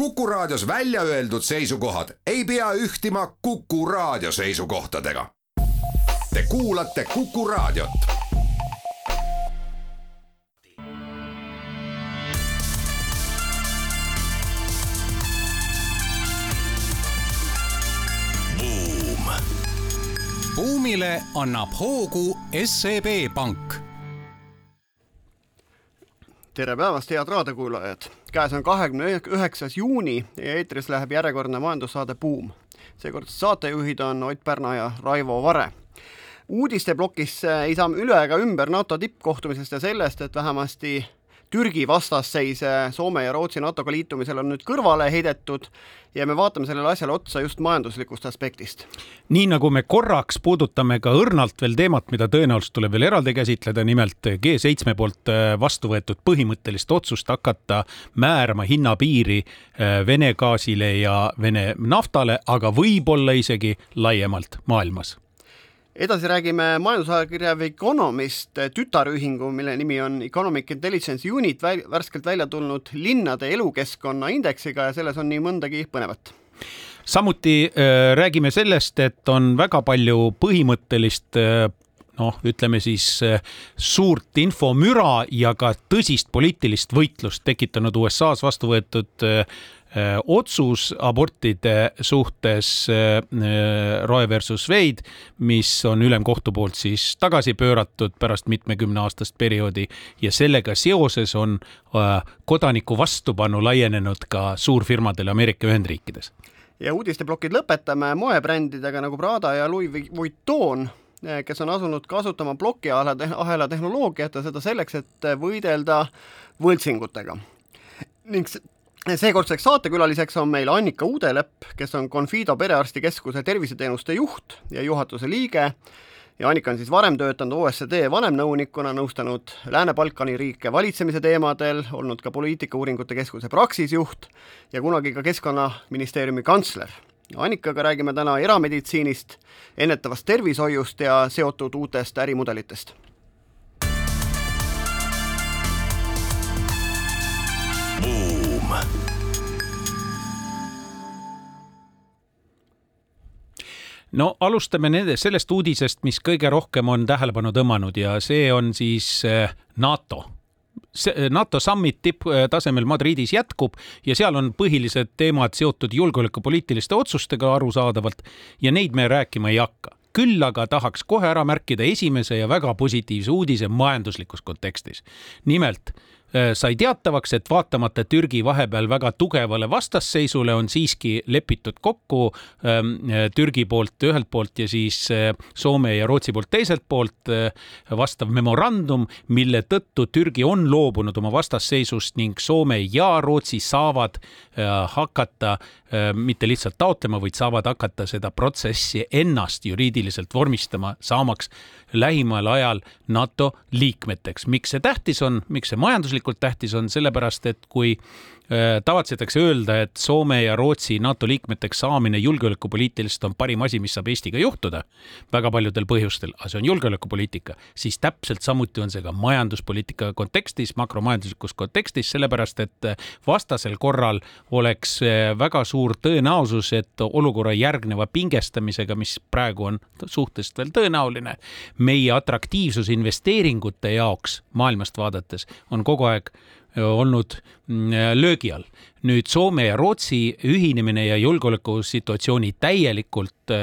Kuku Raadios välja öeldud seisukohad ei pea ühtima Kuku Raadio seisukohtadega. Te kuulate Kuku Raadiot. buumile annab hoogu SEB Pank tere päevast, head raadiokuulajad! Käes on kahekümne üheksas juuni ja eetris läheb järjekordne majandussaade Buum. seekord saatejuhid on Ott Pärna ja Raivo Vare. uudisteplokis ei saa üle ega ümber NATO tippkohtumisest ja sellest, et vähemasti Türgi vastasseis Soome ja Rootsi NATO-ga liitumisel on nüüd kõrvale heidetud ja me vaatame sellele asjale otsa just majanduslikust aspektist. nii nagu me korraks puudutame ka õrnalt veel teemat, mida tõenäoliselt tuleb veel eraldi käsitleda, nimelt G7 poolt äh, vastu võetud põhimõttelist otsust hakata määrama hinnapiiri äh, Vene gaasile ja Vene naftale, aga võib-olla isegi laiemalt maailmas edasi räägime majandusajakirja The Economist tütarühingu, mille nimi on Economic Intelligence Unit, värskelt välja tulnud linnade elukeskkonna indeksiga ja selles on nii mõndagi põnevat. Samuti äh, räägime sellest, et on väga palju põhimõttelist äh, noh, ütleme siis suurt infomüra ja ka tõsist poliitilist võitlust tekitanud USA-s vastu võetud otsus abortide suhtes äh, äh, Roe versus Wade, mis on ülemkohtu poolt siis tagasi pööratud pärast mitmekümneaastast perioodi ja sellega seoses on kodaniku vastupanu laienenud ka suurfirmadele Ameerika Ühendriikides. ja uudisteplokid lõpetame moebrändidega nagu Prada ja Louis Vuitton kes on asunud kasutama plokiahela tehnoloogiat ja seda selleks, et võidelda võltsingutega. ning seekordseks saatekülaliseks on meil Annika Udelepp, kes on Confido perearstikeskuse terviseteenuste juht ja juhatuse liige ja Annika on siis varem töötanud OSCD vanemnõunikuna, nõustanud Lääne-Balkani riike valitsemise teemadel, olnud ka poliitikauuringute keskuse Praxis juht ja kunagi ka Keskkonnaministeeriumi kantsler. Annikaga räägime täna erameditsiinist, ennetavast tervishoiust ja seotud uutest ärimudelitest no alustame nende, sellest uudisest, mis kõige rohkem on tähelepanu tõmmanud ja see on siis eh, NATO see NATO summit tipptasemel Madridis jätkub ja seal on põhilised teemad seotud julgeolekupoliitiliste otsustega arusaadavalt ja neid me rääkima ei hakka küll aga tahaks kohe ära märkida esimese ja väga positiivse uudise majanduslikus kontekstis. nimelt Äh, sai teatavaks, et vaatamata Türgi vahepeal väga tugevale vastasseisule on siiski lepitud kokku ähm, äh, Türgi poolt ühelt poolt ja siis äh, Soome ja Rootsi poolt teiselt poolt vastav memorandum, mille tõttu Türgi on loobunud oma vastasseisust ning Soome ja Rootsi saavad hakata mitte lihtsalt taotlema, vaid saavad hakata seda protsessi ennast juriidiliselt vormistama, saamaks lähimal ajal NATO liikmeteks. miks see tähtis on, miks see majanduslikult tähtis on, sellepärast et kui Äh, tavatsetakse öelda, et Soome ja Rootsi NATO liikmeteks saamine julgeolekupoliitiliselt on parim asi, mis saab Eestiga juhtuda. Väga paljudel põhjustel, aga see on julgeolekupoliitika, siis täpselt samuti on see ka majanduspoliitika kontekstis, makromajanduslikus kontekstis, sellepärast et vastasel korral oleks äh, väga suur tõenäosus, et olukorra järgneva pingestamisega, mis praegu on suhteliselt veel tõenäoline, meie atraktiivsus investeeringute jaoks maailmast vaadates on kogu aeg olnud mm, löögi all. nüüd Soome ja Rootsi ühinemine ja julgeolekusituatsiooni täielikult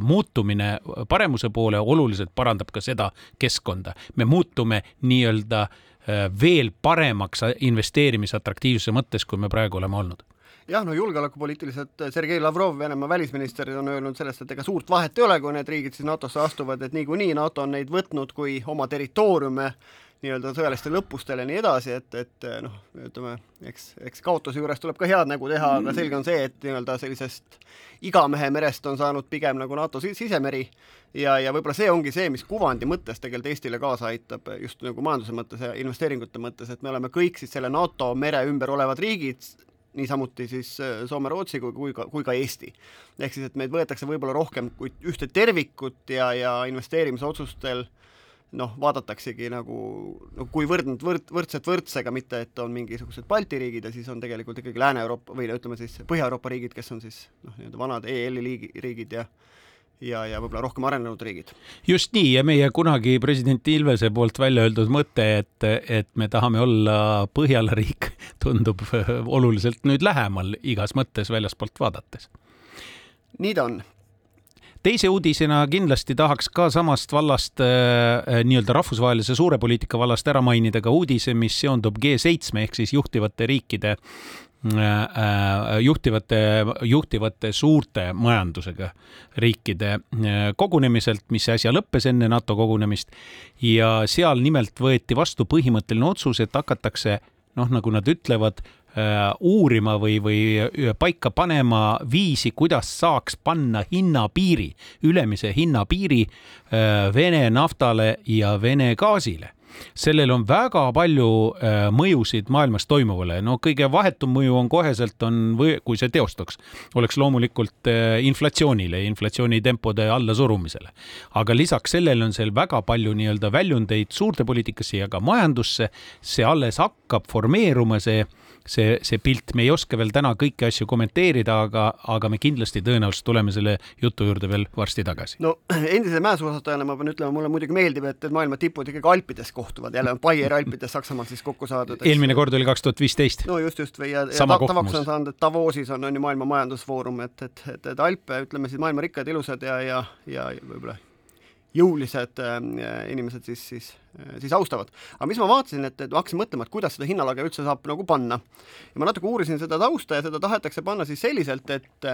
muutumine paremuse poole oluliselt parandab ka seda keskkonda. me muutume nii-öelda veel paremaks investeerimise atraktiivsuse mõttes, kui me praegu oleme olnud jah, no julgeolekupoliitiliselt Sergei Lavrov, Venemaa välisminister, on öelnud sellest, et ega suurt vahet ei ole, kui need riigid siis NATO-sse astuvad, et niikuinii NATO on neid võtnud kui oma territooriume nii-öelda sõjalistele õppustele ja nii edasi, et, et noh, ütleme, eks, eks kaotuse juures tuleb ka head nägu teha, aga selge on see, et nii-öelda sellisest igamehe merest on saanud pigem nagu NATO sisemeri. Ja, ja võib-olla see ongi see, mis kuvandi mõttes tegelikult Eestile kaasa aitab, just nagu majanduse mõttes ja investeeringute mõttes, et me oleme kõik siis selle NATO mere ümber olevad riigid, niisamuti siis äh, Soome, Rootsi kui, kui ka, kui ka Eesti. ehk siis, et meid võetakse võib-olla rohkem kui ühte tervikut ja, ja investeerimisotsustel noh, vaadataksegi nagu, no kui võrdnud võrd-, võrdset võrdsega, mitte et on mingisugused Balti riigid ja siis on tegelikult ikkagi Lääne-Euroopa või ütleme siis Põhja-Euroopa riigid, kes on siis noh, nii-öelda vanad EL-i liigi, riigid ja ja, ja võib-olla rohkem arenenud riigid. just nii ja meie kunagi president Ilvese poolt välja öeldud mõte, et, et me tahame olla Põhjala riik, tundub oluliselt nüüd lähemal igas mõttes väljaspoolt vaadates. nii ta on teise uudisena kindlasti tahaks ka samast vallast äh, nii-öelda rahvusvahelise suure poliitika vallast ära mainida ka uudise, mis seondub G7 ehk siis juhtivate riikide juhtivate, juhtivate suurte majandusega riikide äh, kogunemiselt, mis äsja lõppes enne NATO kogunemist. Ja seal nimelt võeti vastu põhimõtteline otsus, et hakatakse noh, nagu nad ütlevad, Äh, uurima või, või äh, paika panema viisi, kuidas saaks panna hinnapiiri, ülemise hinnapiiri äh, Vene naftale ja Vene gaasile sellel on väga palju mõjusid maailmas toimuvale, no kõige vahetum mõju on koheselt on, või kui see teostuks, oleks loomulikult inflatsioonile, inflatsioonitempode allasurumisele. aga lisaks sellele on seal väga palju nii-öelda väljundeid suurde poliitikasse ja ka majandusse, see alles hakkab formeeruma, see see, see pilt, me ei oska veel täna kõiki asju kommenteerida, aga, aga me kindlasti tõenäoliselt tuleme selle jutu juurde veel varsti tagasi. no endise mäesuusatajana ma pean ütlema, mulle muidugi meeldib, et, et maailma tipud ikkagi Alpides kohtuvad, jälle on Baieri Alpides Saksamaal siis kokku saadud. eelmine kord oli kaks tuhat viisteist. no just, just või ja, ja ta, tavaks on saanud, et Davosis on, on ju maailma majandusfoorum, et, et, et, et Alpe, ütleme siis maailma rikkad, ilusad ja, ja, ja, ja võib-olla jõulised äh, inimesed siis, siis, äh, siis austavad. aga mis ma vaatasin, et, et ma hakkasin mõtlema, et kuidas seda hinnalage üldse saab nagu panna. ja ma natuke uurisin seda tausta ja seda tahetakse panna siis selliselt, et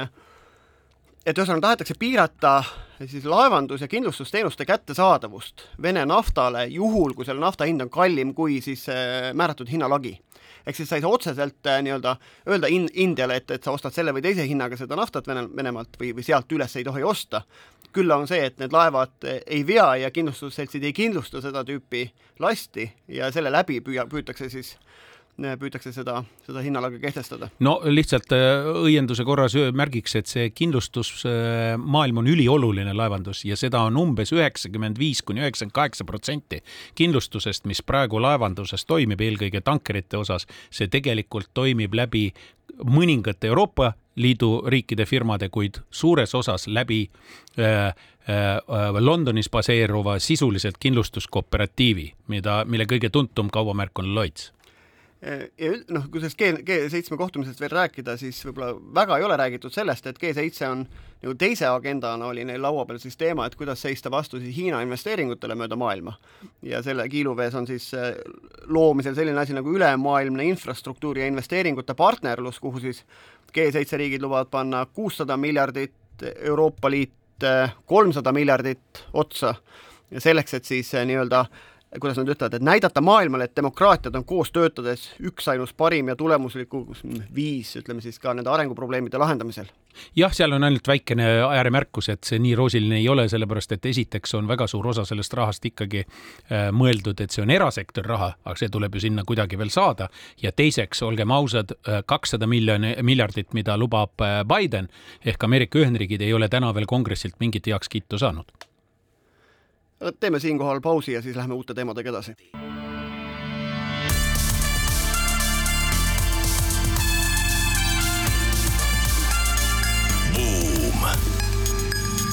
et ühesõnaga tahetakse piirata siis laevandus- ja kindlustusteenuste kättesaadavust Vene naftale juhul, kui selle nafta hind on kallim kui siis äh, määratud hinnalagi ehk siis sa ei saa otseselt äh, nii-öelda öelda in-, Indiale, et, et sa ostad selle või teise hinnaga seda naftat Vene, Venemaalt või, või sealt üles ei tohi osta. küll on see, et need laevad äh, ei vea ja kindlustusseltsid ei kindlusta seda tüüpi lasti ja selle läbi püüa, püütakse siis püütakse seda, seda hinnalaga kehtestada. no lihtsalt äh, õienduse korras märgiks, et see kindlustusmaailm on ülioluline laevandus ja seda on umbes üheksakümmend viis kuni üheksakümmend kaheksa protsenti kindlustusest, mis praegu laevanduses toimib, eelkõige tankerite osas, see tegelikult toimib läbi mõningate Euroopa Liidu riikide firmade, kuid suures osas läbi äh, äh, Londonis baseeruva sisuliselt kindlustuskooperatiivi, mida, mille kõige tuntum kaubamärk on Lloyds ja noh, kui sellest G, G7 kohtumisest veel rääkida, siis võib-olla väga ei ole räägitud sellest, et G7 on nagu teise agendana oli neil laua peal siis teema, et kuidas seista vastu siis Hiina investeeringutele mööda maailma. ja selle kiiluvees on siis äh, loomisel selline asi nagu ülemaailmne infrastruktuuri ja investeeringute partnerlus, kuhu siis G7 riigid lubavad panna kuussada miljardit, Euroopa Liit äh, kolmsada miljardit otsa ja selleks, et siis äh, nii-öelda äh, kuidas nad ütlevad, et näidata maailmale, et demokraatiad on koos töötades üksainus parim ja tulemuslikum viis, ütleme siis ka nende arenguprobleemide lahendamisel. jah, seal on ainult väikene ääremärkus, et see nii roosiline ei ole, sellepärast et esiteks on väga suur osa sellest rahast ikkagi äh, mõeldud, et see on erasektori raha, aga see tuleb ju sinna kuidagi veel saada ja teiseks, olgem ausad, äh, kakssada miljoni, miljardit, mida lubab äh, Biden ehk Ameerika Ühendriigid, ei ole täna veel kongressilt mingit heakskiitu saanud teeme siinkohal pausi ja siis lähme uute teemadega edasi.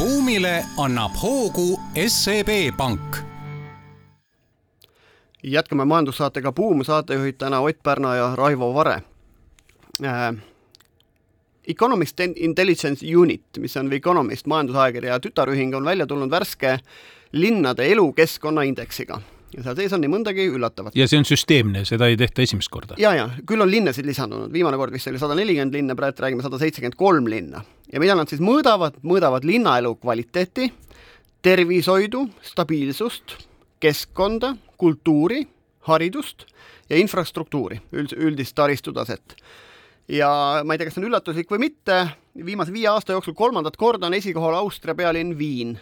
buumile annab hoogu SEB Pank. jätkame majandussaatega Buum, saatejuhid täna Ott Pärna ja Raivo Vare äh, Economist Intelligence Unit, mis on The Economist majandusajakirja tütarühing, on välja tulnud värske linnade elukeskkonna indeksiga ja seal sees on nii mõndagi üllatavat. ja see on süsteemne, seda ei tehta esimest korda? ja, ja küll on linnasid lisandunud, viimane kord vist oli sada nelikümmend linna, praegu räägime sada seitsekümmend kolm linna. ja mida nad siis mõõdavad, mõõdavad linnaelu kvaliteeti, tervishoidu, stabiilsust, keskkonda, kultuuri, haridust ja infrastruktuuri, üld, üldist taristutaset. ja ma ei tea, kas see on üllatuslik või mitte, viimase viie aasta jooksul kolmandat korda on esikohal Austria pealinn Viin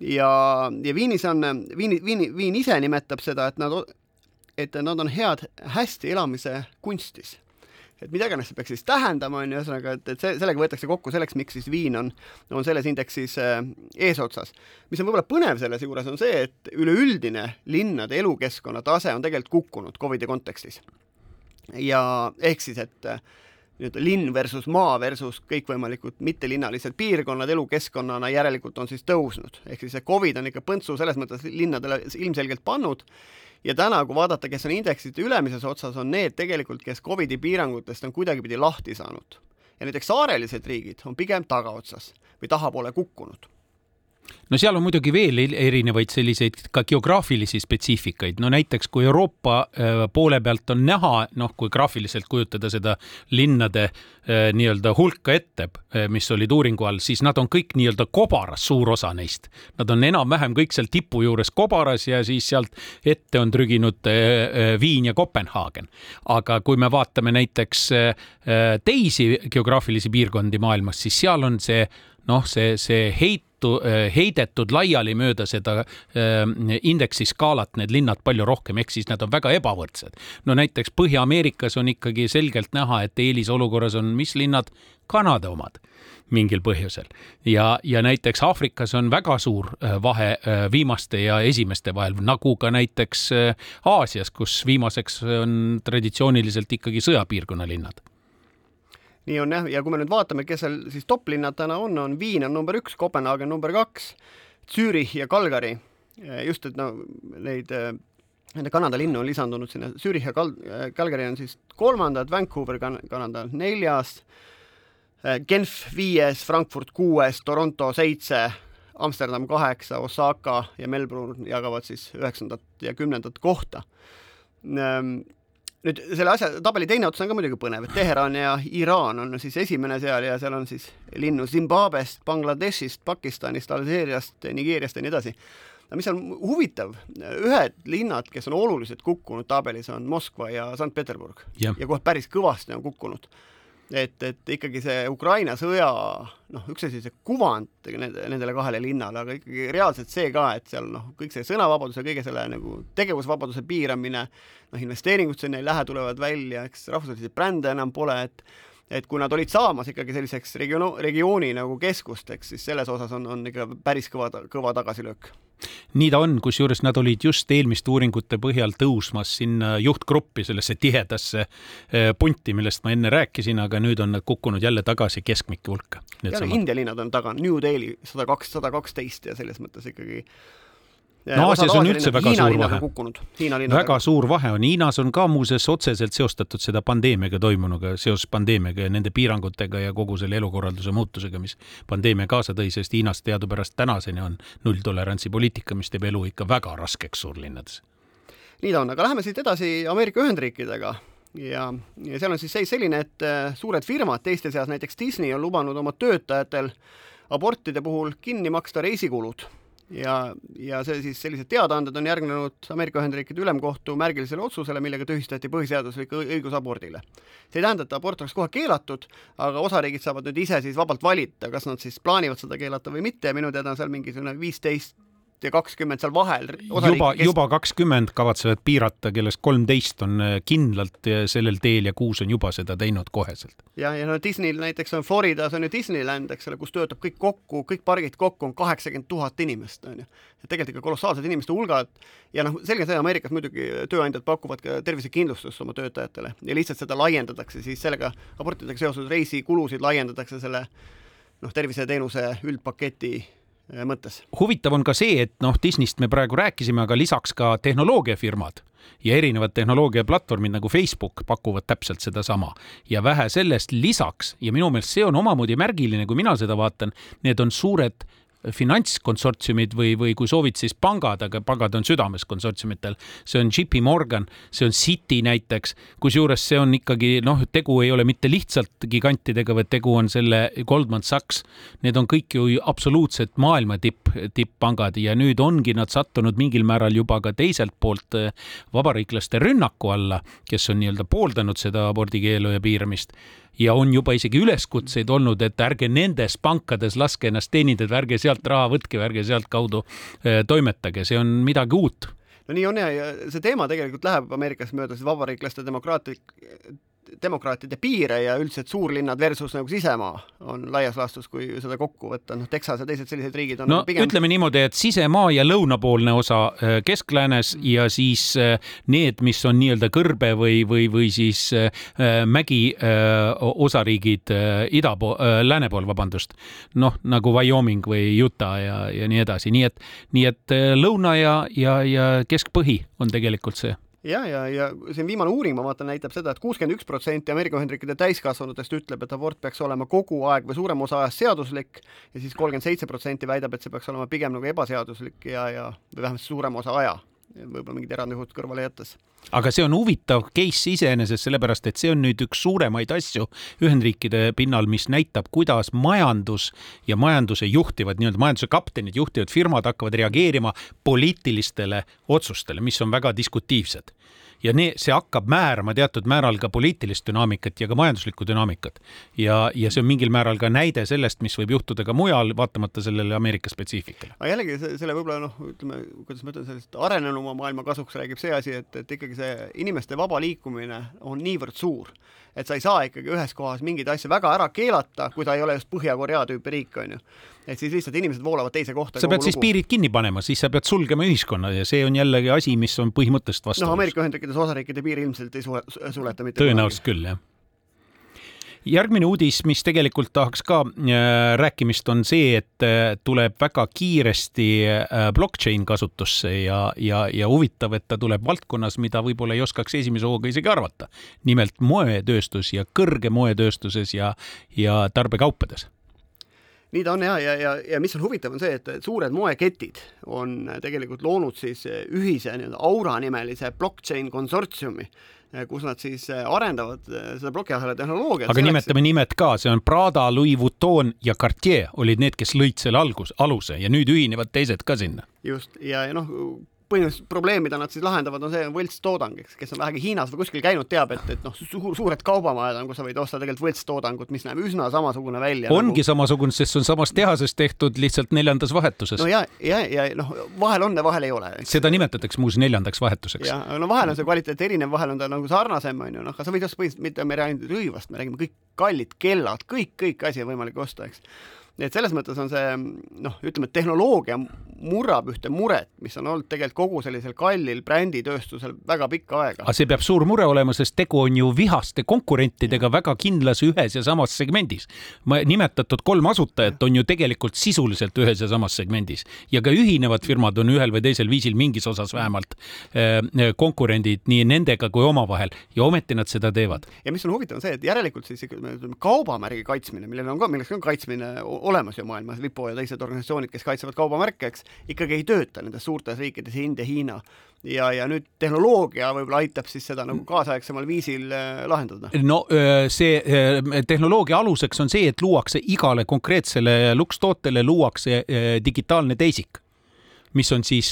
ja, ja Viinis on, Viini, Viini, Viin ise nimetab seda, et nad, et nad on head hästi elamise kunstis. et mida iganes see peaks siis tähendama, on ju, ühesõnaga, et, et see, sellega võetakse kokku selleks, miks siis Viin on, on selles indeksis äh, eesotsas. mis on võib-olla põnev selles juures, on see, et üleüldine linnade elukeskkonna tase on tegelikult kukkunud Covidi kontekstis. ja ehk siis, et äh, nii-öelda linn versus maa versus kõikvõimalikud mittelinnalised piirkonnad elukeskkonnana järelikult on siis tõusnud. ehk siis see Covid on ikka põntsu selles mõttes linnadele ilmselgelt pannud ja täna, kui vaadata, kes on indeksite ülemises otsas, on need tegelikult, kes Covidi piirangutest on kuidagipidi lahti saanud. ja näiteks saarelised riigid on pigem tagaotsas või tahapoole kukkunud no seal on muidugi veel erinevaid selliseid ka geograafilisi spetsiifikaid, no näiteks kui Euroopa äh, poole pealt on näha, noh, kui graafiliselt kujutada seda linnade äh, nii-öelda hulka ette, äh, mis olid uuringu all, siis nad on kõik nii-öelda kobaras, suur osa neist. Nad on enam-vähem kõik seal tipu juures kobaras ja siis sealt ette on trüginud Viin ja Kopenhaagen. aga kui me vaatame näiteks teisi geograafilisi piirkondi maailmas, siis seal on see noh, see, see heit tõttu äh, heidetud laiali mööda seda äh, indeksi skaalat need linnad palju rohkem, ehk siis nad on väga ebavõrdsed. no näiteks Põhja-Ameerikas on ikkagi selgelt näha, et eelisolukorras on mis linnad? Kanada omad mingil põhjusel ja, ja näiteks Aafrikas on väga suur äh, vahe viimaste ja esimeste vahel, nagu ka näiteks Aasias, kus viimaseks on traditsiooniliselt ikkagi sõjapiirkonna linnad nii on jah, ja kui me nüüd vaatame, kes seal siis top-linnad täna on, on Viin on number üks, Kopenhaagen number kaks, Zürich ja Calgary. just, et no neid nende Kanada linnu on lisandunud sinna, Zürich ja Kal-, Calgary on siis kolmandad, Vancouver kan-, Kanada neljas, Genf viies, Frankfurt kuues, Toronto seitse, Amsterdam kaheksa, Osaka ja Melbourne jagavad siis üheksandat ja kümnendat kohta nüüd selle asja tabeli teine ots on ka muidugi põnev, et Teheran ja Iraan on siis esimene seal ja seal on siis linnu Zimbabwest, Bangladeshist, Pakistanist, Alžeeriast, Nigeeriast ja nii edasi. aga mis on huvitav, ühed linnad, kes on oluliselt kukkunud tabelis, on Moskva ja Sankt-Peterburg ja, ja kohe päris kõvasti on kukkunud et, et ikkagi see Ukraina sõja noh, üks asi, see kuvand nende, nendele kahele linnale, aga ikkagi reaalselt see ka, et seal noh, kõik see sõnavabaduse, kõige selle nagu tegevusvabaduse piiramine, noh, investeeringud sinna ei lähe, tulevad välja, eks rahvusvahelisi brände enam pole, et et kui nad olid saamas ikkagi selliseks regioon, regiooni nagu keskusteks, siis selles osas on, on ikka päris kõva, kõva tagasilöök nii ta on, kusjuures nad olid just eelmiste uuringute põhjal tõusmas sinna juhtgruppi, sellesse tihedasse eh, punti, millest ma enne rääkisin, aga nüüd on nad kukkunud jälle tagasi keskmike hulka. India linnad on taga, New Delhi sada kaks, sada kaksteist ja selles mõttes ikkagi no Aasias on üldse väga Hiina suur vahe. väga suur vahe on, Hiinas on ka muuseas otseselt seostatud seda pandeemiaga toimunuga, seoses pandeemiaga ja nende piirangutega ja kogu selle elukorralduse muutusega, mis pandeemia kaasa tõi, sest Hiinas teadupärast tänaseni on nulltolerantsi poliitika, mis teeb elu ikka väga raskeks suurlinnades. nii ta on, aga läheme siit edasi Ameerika Ühendriikidega. Ja, ja seal on siis seis selline, et äh, suured firmad, teiste seas näiteks Disney on lubanud oma töötajatel abortide puhul kinni maksta reisikulud ja, ja see siis, sellised teadaanded on järgnenud Ameerika Ühendriikide Ülemkohtu märgilisele otsusele, millega tühistati põhiseaduslik õigus abordile. see ei tähenda, et abort oleks kohe keelatud, aga osariigid saavad nüüd ise siis vabalt valida, kas nad siis plaanivad seda keelata või mitte ja minu teada on seal mingisugune viisteist ja kakskümmend seal vahel. juba kes..., juba kakskümmend kavatsevad piirata, kellest kolmteist on äh, kindlalt sellel teel ja kuus on juba seda teinud koheselt. ja, ja no Disneyl näiteks on Floridas on ju Disneyland, eks ole, kus töötab kõik kokku, kõik pargid kokku on kaheksakümmend tuhat inimest, on ju. tegelikult ikka kolossaalsed inimeste hulgad ja noh, selge see, Ameerikas muidugi tööandjad pakuvad ka tervisekindlustust oma töötajatele ja lihtsalt seda laiendatakse siis sellega, abortidega seoses reisikulusid laiendatakse selle noh, terviseteenuse üldpaketi mõttes. huvitav on ka see, et noh, Disneyst me praegu rääkisime, aga lisaks ka tehnoloogiafirmad ja erinevad tehnoloogiaplatvormid nagu Facebook pakuvad täpselt sedasama ja vähe sellest lisaks ja minu meelest see on omamoodi märgiline, kui mina seda vaatan, need on suured finantskonsortsiumid või, või kui soovid, siis pangad, aga pangad on südames konsortsiumitel. see on JP Morgan, see on Citi näiteks, kusjuures see on ikkagi noh, tegu ei ole mitte lihtsalt gigantidega, vaid tegu on selle Goldman Sachs. Need on kõik ju absoluutselt maailma tipp, tipppangad ja nüüd ongi nad sattunud mingil määral juba ka teiselt poolt eh, vabariiklaste rünnaku alla, kes on nii-öelda pooldanud seda abordikeelu ja piiramist ja on juba isegi üleskutseid olnud, et ärge nendes pankades laske ennast teenindada, ärge sealt raha võtke, ärge sealtkaudu eh, toimetage, see on midagi uut. No nii on ja, ja see teema tegelikult läheb Ameerikas mööda siis vabariiklaste demokraatlik demokraatide piire ja üldiselt suurlinnad versus nagu sisemaa on laias laastus, kui seda kokku võtta, noh, Texas ja teised sellised riigid on no nagu pigem ütleme niimoodi, et sisemaa ja lõunapoolne osa äh, keskläänes ja siis äh, need, mis on nii-öelda kõrbe või, või, või siis äh, mägi osariigid ida pool, lääne pool, vabandust. noh, nagu Wyoming või Utah ja, ja nii edasi, nii et, nii et lõuna ja, ja, ja keskpõhi on tegelikult see ja, ja, ja siin viimane uuring, ma vaatan, näitab seda et, et kuuskümmend üks protsenti Ameerika Ühendriikide täiskasvanutest ütleb, et abort peaks olema kogu aeg või suurem osa ajast seaduslik ja siis kolmkümmend seitse protsenti väidab, et see peaks olema pigem nagu ebaseaduslik ja, ja või vähemalt suurem osa aja, võib-olla mingid erandjuhud kõrvale jättes. Aga see on huvitav case iseenesest, sellepärast et see on nüüd üks suuremaid asju Ühendriikide pinnal, mis näitab, kuidas majandus ja majanduse juhtivad, nii-öelda majanduse kaptenid, juhtivad firmad hakkavad reageerima poliitilistele otsustele, mis on väga diskutiivsed ja nii, see hakkab määrama teatud määral ka poliitilist dünaamikat ja ka majanduslikku dünaamikat. ja, ja see on mingil määral ka näide sellest, mis võib juhtuda ka mujal, vaatamata sellele Ameerika spetsiifikale. aga jällegi selle võib-olla noh, ütleme, kuidas ma ütlen, sellest arenenuma maailma kasuks räägib see asi, et, et ikkagi see inimeste vaba liikumine on niivõrd suur et sa ei saa ikkagi ühes kohas mingeid asju väga ära keelata, kui ta ei ole just Põhja-Korea tüüpi riik, on ju. Et siis lihtsalt inimesed voolavad teise kohta. sa pead lugu. siis piirid kinni panema, siis sa pead sulgema ühiskonna ja see on jällegi asi, mis on põhimõtteliselt vastuolus. noh, Ameerika Ühendriikides osariikide piiri ilmselt ei sule, suleta mitte tõenäoliselt küll, jah järgmine uudis, mis tegelikult tahaks ka äh, rääkimist, on see, et äh, tuleb väga kiiresti äh, blockchain kasutusse ja, ja, ja huvitav, et ta tuleb valdkonnas, mida võib-olla ei oskaks esimese hooga isegi arvata. nimelt moetööstus ja kõrge moetööstuses ja, ja tarbekaupades nii ta on ja, ja, ja, ja mis on huvitav, on see, et suured moeketid on tegelikult loonud siis ühise nii-öelda Aura nimelise blockchain konsortsiumi, Eh, kus nad siis eh, arendavad eh, seda plokiahela tehnoloogiat. aga selleks... nimetame nimed ka, see on Prada, Louis Vuitton ja Cartier olid need, kes lõid selle algus, aluse ja nüüd ühinevad teised ka sinna. just ja, ja noh, põhimõtteliselt probleem, mida nad siis lahendavad, on see võltstoodang, eks, kes on vähegi Hiinas või kuskil käinud, teab, et, et noh, suur, suured kaubamajad on, kus sa võid osta tegelikult võltstoodangut, mis näeb üsna samasugune välja. ongi nagu... samasugune, sest see on samast tehasest tehtud lihtsalt neljandas vahetuses. no ja, ja, ja noh, vahel on ja vahel ei ole. seda nimetatakse muuseas neljandaks vahetuseks. jah, no vahel on see kvaliteet erinev, vahel on ta nagu sarnasem, on ju, noh, aga sa võid osta põhimõtteliselt, mitte me ei räägi ainult rõivast, me räägime kõik kallid kellad, kõik, kõik asi on võimalik osta, eks nii et selles mõttes on see noh, ütleme, et tehnoloogia murrab ühte muret, mis on olnud tegelikult kogu sellisel kallil bränditööstusel väga pikka aega. aga see peab suur mure olema, sest tegu on ju vihaste konkurentidega väga kindlas ühes ja samas segmendis. nimetatud kolm asutajat on ju tegelikult sisuliselt ühes ja samas segmendis ja ka ühinevad firmad on ühel või teisel viisil mingis osas vähemalt äh, konkurendid nii nendega kui omavahel ja ometi nad seda teevad. ja mis on huvitav, on see, et järelikult siis kaubamärgi kaitsmine, millel on ka, milleks on kaitsmine olemas ju maailmas, WIPO ja teised organisatsioonid, kes kaitsevad kaubamärke, eks, ikkagi ei tööta nendes suurtes riikides, India, Hiina. ja, ja nüüd tehnoloogia võib-olla aitab siis seda nagu kaasaegsemal viisil äh, lahendada. no see tehnoloogia aluseks on see, et luuakse igale konkreetsele lukstootele luuakse digitaalne teisik mis on siis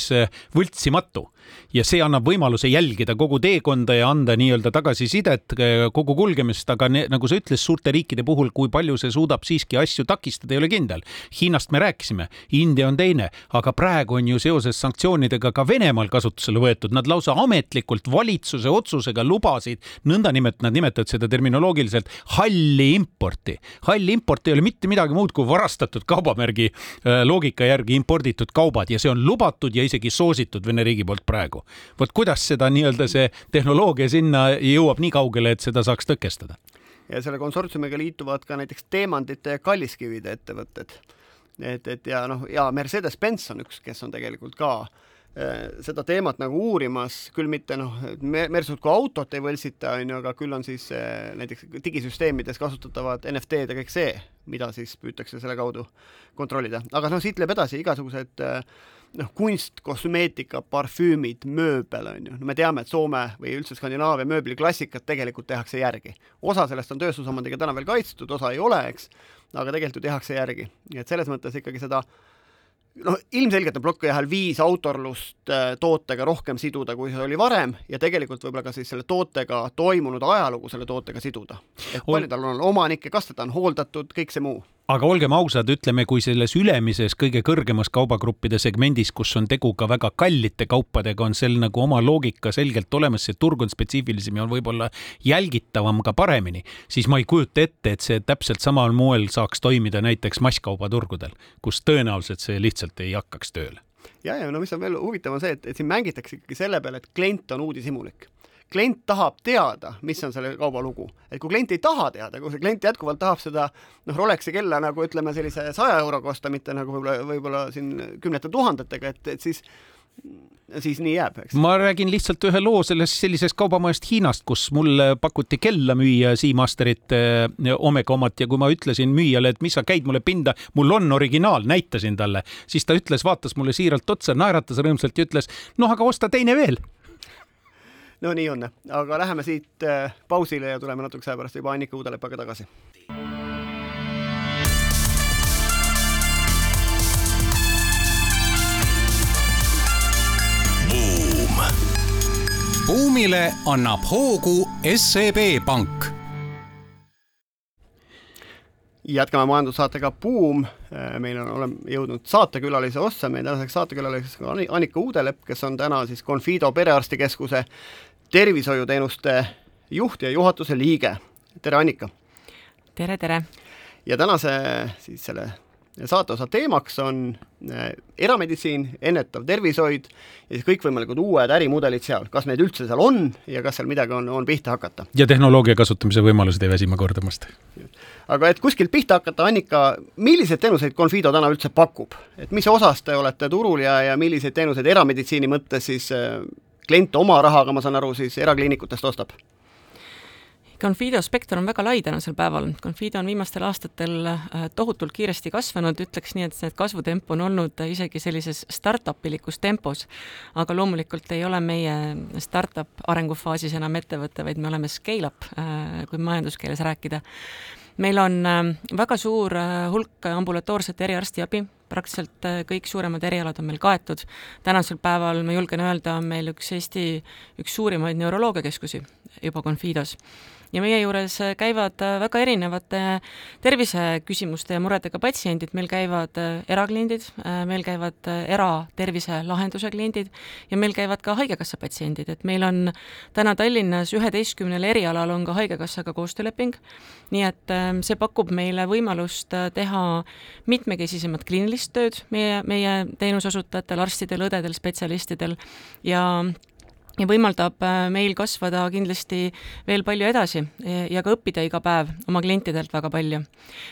võltsimatu ja see annab võimaluse jälgida kogu teekonda ja anda nii-öelda tagasisidet eh, kogu kulgemist, aga ne, nagu sa ütlesid, suurte riikide puhul, kui palju see suudab siiski asju takistada, ei ole kindel. Hiinast me rääkisime, India on teine, aga praegu on ju seoses sanktsioonidega ka Venemaal kasutusele võetud, nad lausa ametlikult valitsuse otsusega lubasid, nõnda nimet-, nad nimetavad seda terminoloogiliselt halli importi. hall import ei ole mitte midagi muud kui varastatud kaubamärgi eh, loogika järgi imporditud kaubad ja see on lubatud ja isegi soositud Vene riigi poolt praegu vot kuidas seda nii-öelda see tehnoloogia sinna jõuab nii kaugele, et seda saaks tõkestada? ja selle konsortsiumiga liituvad ka näiteks teemantide ja kalliskivide ettevõtted. et, et ja noh, ja Mercedes-Benz on üks, kes on tegelikult ka äh, seda teemat nagu uurimas, küll mitte noh, Mersut kui autot ei võltsita, on ju, aga küll on siis äh, näiteks digisüsteemides kasutatavad NFT-d ja kõik see, mida siis püütakse selle kaudu kontrollida. aga noh, siit läheb edasi igasugused äh, noh, kunst, kosmeetika, parfüümid, mööbel on ju, no me teame, et Soome või üldse Skandinaavia mööbliklassikat tegelikult tehakse järgi. osa sellest on tööstusomandiga täna veel kaitstud, osa ei ole, eks, aga tegelikult ju tehakse järgi. nii et selles mõttes ikkagi seda noh, ilmselgelt on plokkijahel viis autorlust äh, tootega rohkem siduda, kui see oli varem ja tegelikult võib-olla ka siis selle tootega toimunud ajalugu selle tootega siduda. et palju tal on omanikke, kas teda on hooldatud, kõik see muu aga olgem ausad, ütleme, kui selles ülemises kõige kõrgemas kaubagruppide segmendis, kus on tegu ka väga kallite kaupadega, on seal nagu oma loogika selgelt olemas, see turg on spetsiifilisem ja on võib-olla jälgitavam ka paremini, siis ma ei kujuta ette, et see täpselt samal moel saaks toimida näiteks masskaubaturgudel, kus tõenäoliselt see lihtsalt ei hakkaks tööle. Ja, ja no mis on veel huvitav, on see, et, et siin mängitakse ikkagi selle peale, et klient on uudishimulik klient tahab teada, mis on selle kauba lugu. et kui klient ei taha teada, kui see klient jätkuvalt tahab seda noh, Rolexi kella nagu ütleme, sellise saja euroga osta, mitte nagu võib-olla, võib-olla siin kümnete tuhandetega, et, et siis siis nii jääb, eks. ma räägin lihtsalt ühe loo sellest sellisest kaubamajast Hiinast, kus mulle pakuti kella müüa Seamasterit äh, Omega omat ja kui ma ütlesin müüjale, et mis sa käid mulle pinda, mul on originaal, näitasin talle, siis ta ütles, vaatas mulle siiralt otsa, naeratas rõõmsalt ja ütles, noh, aga osta teine veel no nii on, aga läheme siit äh, pausile ja tuleme natukese aja pärast juba Annika Uudelepaga tagasi. buumile annab hoogu SEB Pank jätkame majandussaatega Buum. Äh, meil on, oleme jõudnud saatekülalise ossa, meie tänaseks saatekülaliseks on Annika Uudelepp, kes on täna siis Confido perearstikeskuse tervishoiuteenuste juht ja juhatuse liige. tere, Annika! tere, tere! ja tänase siis selle saateosa teemaks on äh, erameditsiin, ennetav tervishoid ja siis kõikvõimalikud uued ärimudelid seal, kas neid üldse seal on ja kas seal midagi on, on pihta hakata. ja tehnoloogia kasutamise võimalused ei väsi ma kordamast. aga et kuskilt pihta hakata, Annika, milliseid teenuseid Confido täna üldse pakub, et mis osas te olete turul ja, ja milliseid teenuseid erameditsiini mõttes siis äh, klient oma rahaga, ma saan aru, siis erakliinikutest ostab? Confido spekter on väga lai tänasel päeval. Confido on viimastel aastatel äh, tohutult kiiresti kasvanud, ütleks nii, et see kasvutempo on olnud isegi sellises startup ilikus tempos. aga loomulikult ei ole meie startup arengufaasis enam ettevõte, vaid me oleme scale-up, äh, kui majanduskeeles rääkida meil on äh, väga suur hulk ambulatoorset eriarstiabi, praktiliselt äh, kõik suuremad erialad on meil kaetud. tänasel päeval ma julgen öelda, on meil üks Eesti üks suurimaid neuroloogiakeskusi juba Confidos ja meie juures käivad äh, väga erinevate terviseküsimuste ja muredega patsiendid, meil käivad äh, erakliendid, äh, meil käivad eraterviselahenduse kliendid ja meil käivad ka Haigekassa patsiendid, et meil on täna Tallinnas üheteistkümnel erialal on ka Haigekassaga koostööleping, nii et see pakub meile võimalust teha mitmekesisemat kliinilist tööd meie, meie teenuseosutajatel, arstidel, õdedel, spetsialistidel ja ja võimaldab äh, meil kasvada kindlasti veel palju edasi ja ka õppida iga päev oma klientidelt väga palju.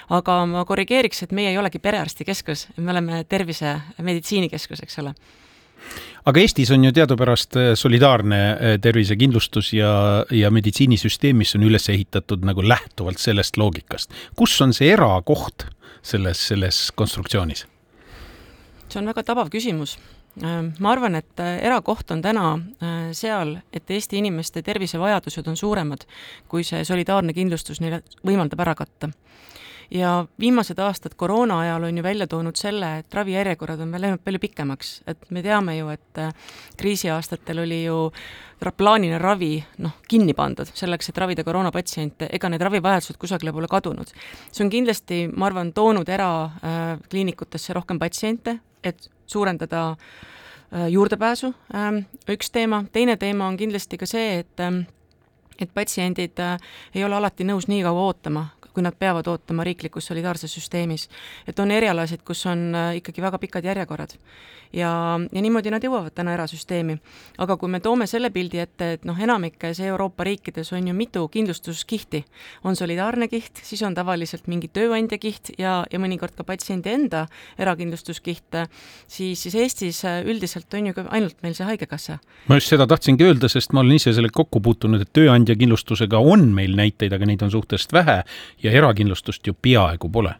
aga ma korrigeeriks, et meie ei olegi perearstikeskus, me oleme tervise meditsiinikeskus, eks ole aga Eestis on ju teadupärast äh, solidaarne äh, tervisekindlustus ja, ja meditsiinisüsteem, mis on üles ehitatud nagu lähtuvalt sellest loogikast. kus on see erakoht selles, selles konstruktsioonis? see on väga tabav küsimus ma arvan, et äh, erakoht on täna äh, seal, et Eesti inimeste tervisevajadused on suuremad, kui see solidaarne kindlustus neile võimaldab ära katta. ja viimased aastad koroona ajal on ju välja toonud selle, et ravijärjekorrad on läinud palju pikemaks, et me teame ju, et kriisiaastatel oli ju plaaniline ravi noh, kinni pandud selleks, et ravida koroonapatsiente, ega need ravivajadused kusagile pole kadunud. see on kindlasti, ma arvan, toonud erakliinikutesse rohkem patsiente, et suurendada äh, juurdepääsu, ähm, üks teema, teine teema on kindlasti ka see, et ähm, et patsiendid äh, ei ole alati nõus nii kaua ootama, kui nad peavad ootama riiklikus solidaarses süsteemis. et on erialasid, kus on äh, ikkagi väga pikad järjekorrad. ja, ja niimoodi nad jõuavad täna erasüsteemi. aga kui me toome selle pildi ette, et noh, enamikes Euroopa riikides on ju mitu kindlustuskihti, on solidaarne kiht, siis on tavaliselt mingi tööandja kiht ja, ja mõnikord ka patsiendi enda erakindlustuskiht, siis, siis Eestis äh, üldiselt on ju ka ainult meil see Haigekassa. ma just seda tahtsingi öelda, sest ma olen ise sellega kokku puutunud, et tööandja kindlustusega on meil näiteid, aga neid on suhteliselt vähe ja erakindlustust ju peaaegu pole.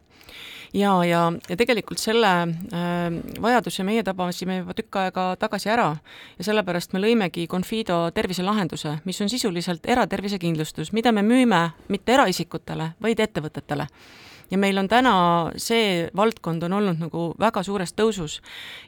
Ja, ja, ja tegelikult selle äh, vajaduse meie tabasime juba tükk aega tagasi ära ja sellepärast me lõimegi Confido terviselahenduse, mis on sisuliselt eratervisekindlustus, mida me müüme mitte eraisikutele, vaid ettevõtetele ja meil on täna, see valdkond on olnud nagu väga suures tõusus.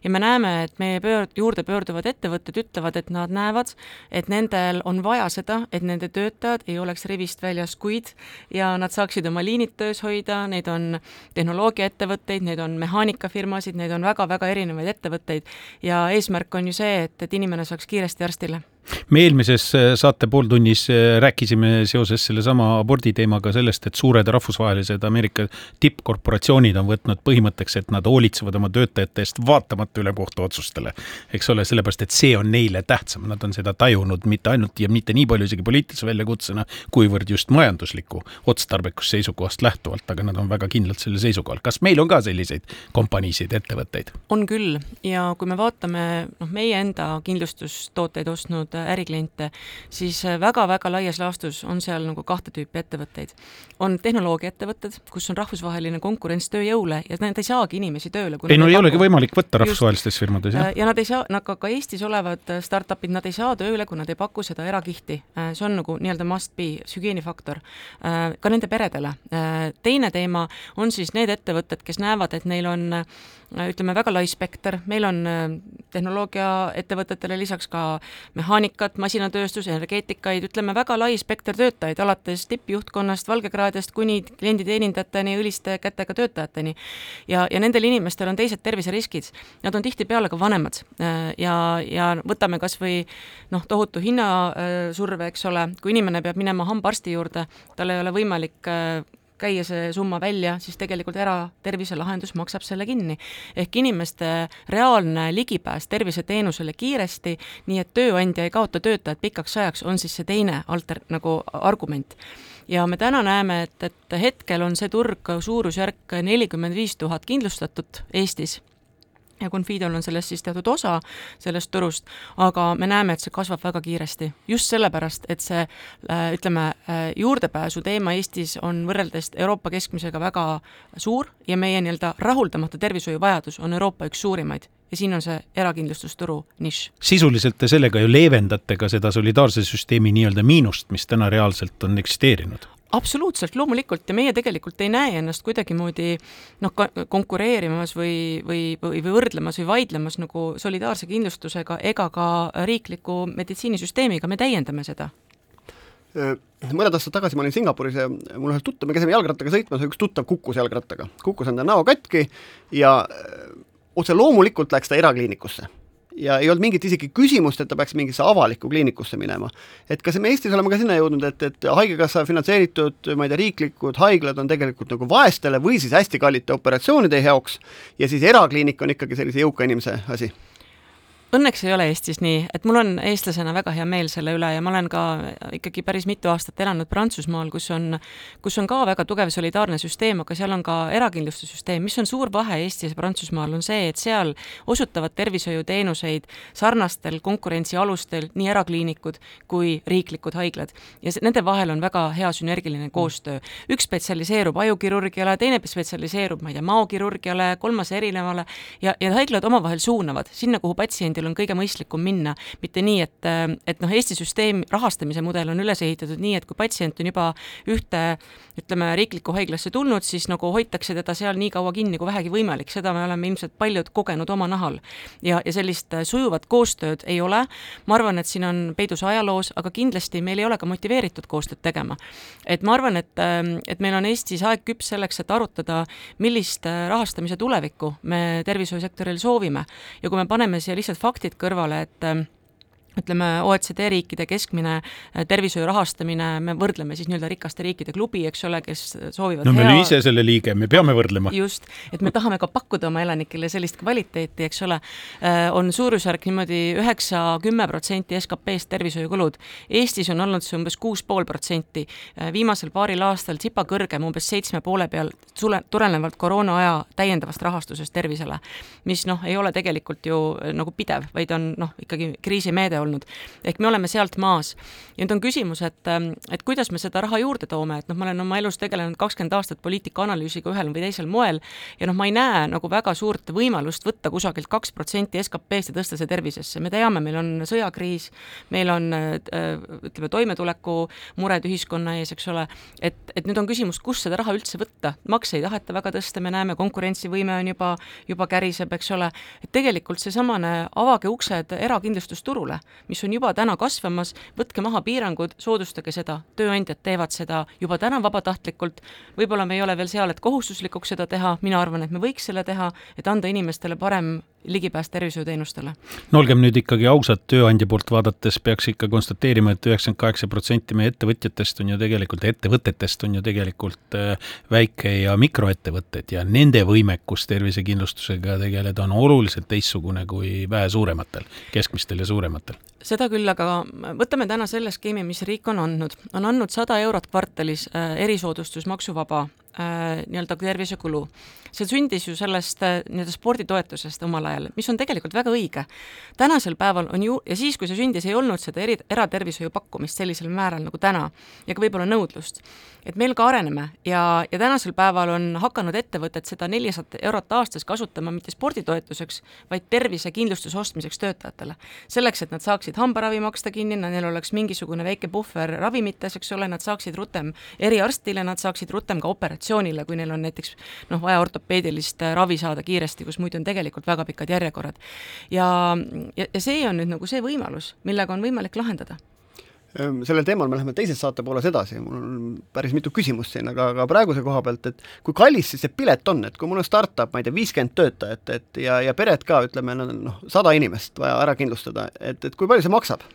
Ja me näeme, et meie pöör-, juurde pöörduvad ettevõtted ütlevad, et nad näevad, et nendel on vaja seda, et nende töötajad ei oleks rivist väljas kuid ja nad saaksid oma liinid töös hoida, neid on tehnoloogiaettevõtteid, neid on mehaanikafirmasid, neid on väga-väga erinevaid ettevõtteid. Ja eesmärk on ju see, et, et inimene saaks kiiresti arstile me eelmises äh, saate pooltunnis äh, rääkisime seoses sellesama abordi teemaga sellest, et suured rahvusvahelised Ameerika tippkorporatsioonid on võtnud põhimõtteks, et nad hoolitsevad oma töötajate eest vaatamata ülemkohtu otsustele. eks ole, sellepärast et see on neile tähtsam, nad on seda tajunud mitte ainult ja mitte nii palju isegi poliitilise väljakutsena, kuivõrd just majandusliku otstarbekuse seisukohast lähtuvalt, aga nad on väga kindlalt sellel seisukohal. kas meil on ka selliseid kompaniisid, ettevõtteid? on küll ja kui me vaatame noh, meie enda kindlustustooteid ostnud olnud äh, ärikliente, siis väga-väga äh, laias laastus on seal nagu kahte tüüpi ettevõtteid. on tehnoloogiaettevõtted, kus on rahvusvaheline konkurents tööjõule ja nad ei saagi inimesi tööle. ei no ei olegi võimalik võtta rahvusvahelistes firmades, jah. Äh, ja nad ei saa, ka, ka Eestis olevad startup'id, nad ei saa tööle, kui nad ei paku seda erakihti. see on nagu nii-öelda must be, hügieenifaktor ka nende peredele. teine teema on siis need ettevõtted, kes näevad, et neil on ütleme, väga lai spekter, meil on tehnoloogiaettevõtetele lisaks ka mehaanika mehaanikat, masinatööstus, energeetikaid, ütleme väga lai spekter töötajaid, alates tippjuhtkonnast, valgekraedest kuni klienditeenindajateni, õliste kätega töötajateni. ja, ja nendel inimestel on teised terviseriskid, nad on tihtipeale ka vanemad. Ja, ja võtame kas või noh, tohutu hinnasurve, eks ole, kui inimene peab minema hambaarsti juurde, tal ei ole võimalik käia see summa välja, siis tegelikult eraterviselahendus maksab selle kinni. ehk inimeste reaalne ligipääs terviseteenusele kiiresti, nii et tööandja ei kaota töötajat pikaks ajaks, on siis see teine alter-, nagu argument ja me täna näeme, et, et hetkel on see turg suurusjärk nelikümmend viis tuhat kindlustatut Eestis ja Confidol on sellest siis teatud osa sellest turust, aga me näeme, et see kasvab väga kiiresti. just sellepärast, et see äh, ütleme, äh, juurdepääsu teema Eestis on võrreldes Euroopa keskmisega väga suur ja meie nii-öelda rahuldamata tervishoiuvajadus on Euroopa üks suurimaid ja siin on see erakindlustusturu nišš. sisuliselt te sellega ju leevendate ka seda solidaarse süsteemi nii-öelda miinust, mis täna reaalselt on eksisteerinud absoluutselt, loomulikult. Ja meie tegelikult ei näe ennast kuidagimoodi noh, konkureerimas või, või, või, või võrdlemas või vaidlemas nagu solidaarse kindlustusega ega ka riikliku meditsiinisüsteemiga, me täiendame seda. Mõned aastad tagasi ma olin Singapuris ja mul ühel tuttav, me käisime jalgrattaga sõitmas ja üks tuttav kukkus jalgrattaga, kukkus enda näo katki ja otse loomulikult läks ta erakliinikusse ja ei olnud mingit isegi küsimust, et ta peaks mingisse avalikku kliinikusse minema. et kas me Eestis oleme ka sinna jõudnud, et, et Haigekassa finantseeritud, ma ei tea, riiklikud haiglad on tegelikult nagu vaestele või siis hästi kallite operatsioonide jaoks ja siis erakliinik on ikkagi sellise jõuka inimese asi Õnneks ei ole Eestis nii, et mul on eestlasena väga hea meel selle üle ja ma olen ka ikkagi päris mitu aastat elanud Prantsusmaal, kus on, kus on ka väga tugev solidaarne süsteem, aga seal on ka erakindlustussüsteem, mis on suur vahe Eestis ja Prantsusmaal, on see, et seal osutavad tervishoiuteenuseid sarnastel konkurentsialustel nii erakliinikud kui riiklikud haiglad. ja nende vahel on väga hea sünergiline koostöö. üks spetsialiseerub ajukirurgiale, teine spetsialiseerub, ma ei tea, maokirurgiale, kolmas erinevale ja, ja haiglad omavahel suunavad sinna, kuhu patsiendil patsiendil on kõige mõistlikum minna, mitte nii, et, et noh, Eesti süsteem, rahastamise mudel on üles ehitatud nii, et kui patsient on juba ühte ütleme, riiklikku haiglasse tulnud, siis nagu hoitakse teda seal nii kaua kinni kui vähegi võimalik, seda me oleme ilmselt paljud kogenud oma nahal. ja, ja sellist sujuvat koostööd ei ole, ma arvan, et siin on peidus ajaloos, aga kindlasti meil ei ole ka motiveeritud koostööd tegema. et ma arvan, et, et meil on Eestis aeg küps selleks, et arutada, millist rahastamise tulevikku me tervishoiusektoril soovime ja kui me paneme siia lihtsalt faktid kõrvale, et ütleme, OECD riikide keskmine äh, tervishoiu rahastamine, me võrdleme siis nii-öelda rikaste riikide klubi, eks ole, kes soovivad no me oleme ise selle liige, me peame võrdlema. just, et me tahame ka pakkuda oma elanikele sellist kvaliteeti, eks ole, äh, on suurusjärk niimoodi üheksa, kümme protsenti SKP-st tervishoiukulud. Eestis on olnud see umbes kuus pool protsenti, äh, viimasel paaril aastal tsipa kõrgem, umbes seitsme poole peal, tule-, tulenevalt koroona aja täiendavast rahastusest tervisele, mis noh, ei ole tegelikult ju nagu pidev, vaid on noh, ikkagi kriisimeede olnud. ehk me oleme sealt maas. ja nüüd on küsimus, et, et kuidas me seda raha juurde toome, et noh, ma olen oma elus tegelenud kakskümmend aastat poliitika analüüsiga ühel või teisel moel ja noh, ma ei näe nagu väga suurt võimalust võtta kusagilt kaks protsenti SKP-st ja tõsta see tervisesse, me teame, meil on sõjakriis, meil on ütleme, toimetulekumured ühiskonna ees, eks ole, et, et nüüd on küsimus, kust seda raha üldse võtta, makse ei taheta väga tõsta, me näeme, konkurentsivõime on juba, juba käriseb, eks ole, et tegelikult seesamane avage uksed erakindlustusturule, mis on juba täna kasvamas, võtke maha piirangud, soodustage seda, tööandjad teevad seda juba täna vabatahtlikult, võib-olla me ei ole veel seal, et kohustuslikuks seda teha, mina arvan, et me võiks selle teha, et anda inimestele parem ligipääs tervishoiuteenustele. no olgem nüüd ikkagi ausad, tööandja poolt vaadates peaks ikka konstateerima et, et üheksakümmend kaheksa protsenti meie ettevõtjatest on ju tegelikult, ettevõtetest on ju tegelikult äh, väike- ja mikroettevõtted ja nende võimekus tervisekindlustusega tegeleda on oluliselt teistsugune kui vähe suurematel, keskmistel ja suurematel seda küll, aga võtame täna selle skeemi, mis riik on andnud, on andnud sada eurot kvartalis äh, erisoodustus maksuvaba äh, nii-öelda tervisekulu see sündis ju sellest äh, nii-öelda sporditoetusest omal ajal, mis on tegelikult väga õige. tänasel päeval on ju, ja siis, kui see sündis, ei olnud seda eri, eratervishoiu pakkumist sellisel määral nagu täna ja ka võib-olla nõudlust. et meil ka areneme ja, ja tänasel päeval on hakanud ettevõtted seda nelisada eurot aastas kasutama mitte sporditoetuseks, vaid tervisekindlustuse ostmiseks töötajatele. selleks, et nad saaksid hambaravi maksta kinni, neil oleks mingisugune väike puhver ravimites, eks ole, nad saaksid rutem eriarstile, nad saaksid rutem ka operatsioonile, kui neil on näiteks noh, vaja orto-, ortopeedilist äh, ravi saada kiiresti, kus muidu on tegelikult väga pikad järjekorrad. ja, ja, ja see on nüüd nagu see võimalus, millega on võimalik lahendada ehm, sellel teemal me läheme teises saate pooles edasi, mul on päris mitu küsimust siin, aga, aga praeguse koha pealt, et kui kallis siis see pilet on, et kui mul on startup, ma ei tea, viiskümmend töötajat, et ja, ja pered ka, ütleme, noh, sada inimest vaja ära kindlustada, et, et kui palju see maksab?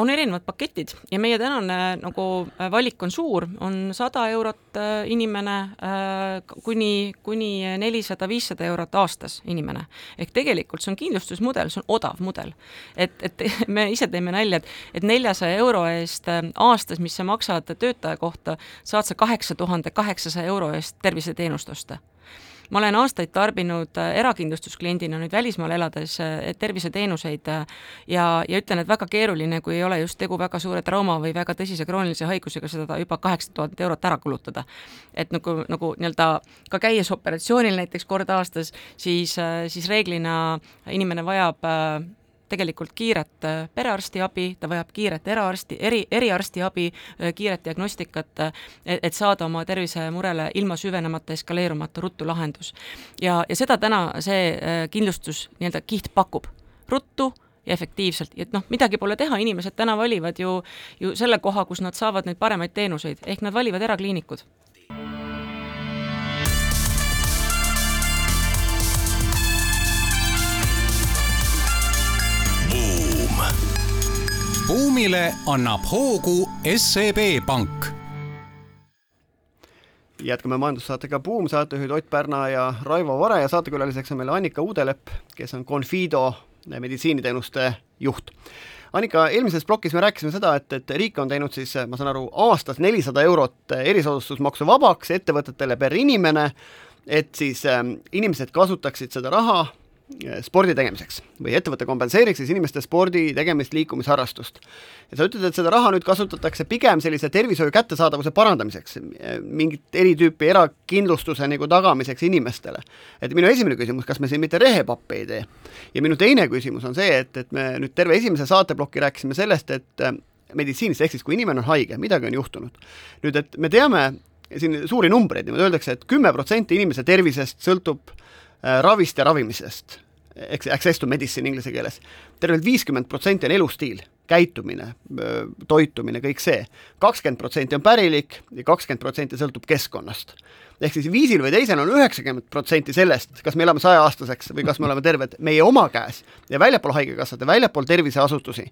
Äh, on erinevad paketid ja meie tänane nagu äh, valik on suur, on sada eurot äh, inimene äh, kuni, kuni nelisada, viissada eurot aastas inimene. ehk tegelikult see on kindlustusmudel, see on odav mudel. et, et me ise teeme nalja, et, et neljasaja euro eest aastas, mis sa maksad töötaja kohta, saad sa kaheksa tuhande kaheksasaja euro eest terviseteenust osta ma olen aastaid tarbinud äh, erakindlustuskliendina nüüd välismaal elades äh, terviseteenuseid äh, ja, ja ütlen, et väga keeruline, kui ei ole just tegu väga suure trauma või väga tõsise kroonilise haigusega, seda juba kaheksa tuhat eurot ära kulutada. et nagu, nagu nii-öelda ka käies operatsioonil näiteks kord aastas, siis, siis reeglina inimene vajab tegelikult kiiret äh, perearstiabi, ta vajab kiiret eraarsti, eri, eriarstiabi, äh, kiiret diagnostikat, äh, et saada oma tervisemurele ilma süvenemata, eskaleerumata ruttu lahendus. ja, ja seda täna see kindlustus nii-öelda kiht pakub, ruttu ja efektiivselt, et noh, midagi pole teha, inimesed täna valivad ju, ju selle koha, kus nad saavad neid paremaid teenuseid, ehk nad valivad erakliinikud buumile annab hoogu SEB Pank. jätkame majandussaatega Buum, saatejuhid Ott Pärna ja Raivo Vare ja saatekülaliseks on meil Annika Uudelepp, kes on Confido meditsiiniteenuste juht. Annika, eelmises plokis me rääkisime seda, et, et riik on teinud siis, ma saan aru, aastas nelisada eurot erisoodustusmaksu vabaks ettevõtetele per inimene, et siis äh, inimesed kasutaksid seda raha spordi tegemiseks või ettevõte kompenseeriks siis inimeste spordi tegemist, liikumisharrastust. ja sa ütled, et seda raha nüüd kasutatakse pigem sellise tervishoiu kättesaadavuse parandamiseks, eh, mingit eri tüüpi erakindlustuse nagu tagamiseks inimestele. et minu esimene küsimus, kas me siin mitte rehepappi ei tee? ja minu teine küsimus on see, et, et me nüüd terve esimese saateploki rääkisime sellest, et eh, meditsiinis, ehk siis kui inimene on haige, midagi on juhtunud. nüüd, et me teame siin suuri numbreid, niimoodi öeldakse et, et kümme protsenti inimese tervisest sõltub Äh, ravist ja ravimisest, eks access to medicine inglise keeles. tervelt viiskümmend protsenti on elustiil, käitumine, toitumine, kõik see. kakskümmend protsenti on pärilik ja kakskümmend protsenti sõltub keskkonnast. Ehk siis viisil või teisel on üheksakümmend protsenti sellest, kas me elame sajaaastaseks või kas me oleme terved, meie oma käes ja väljapool Haigekassat ja väljapool terviseasutusi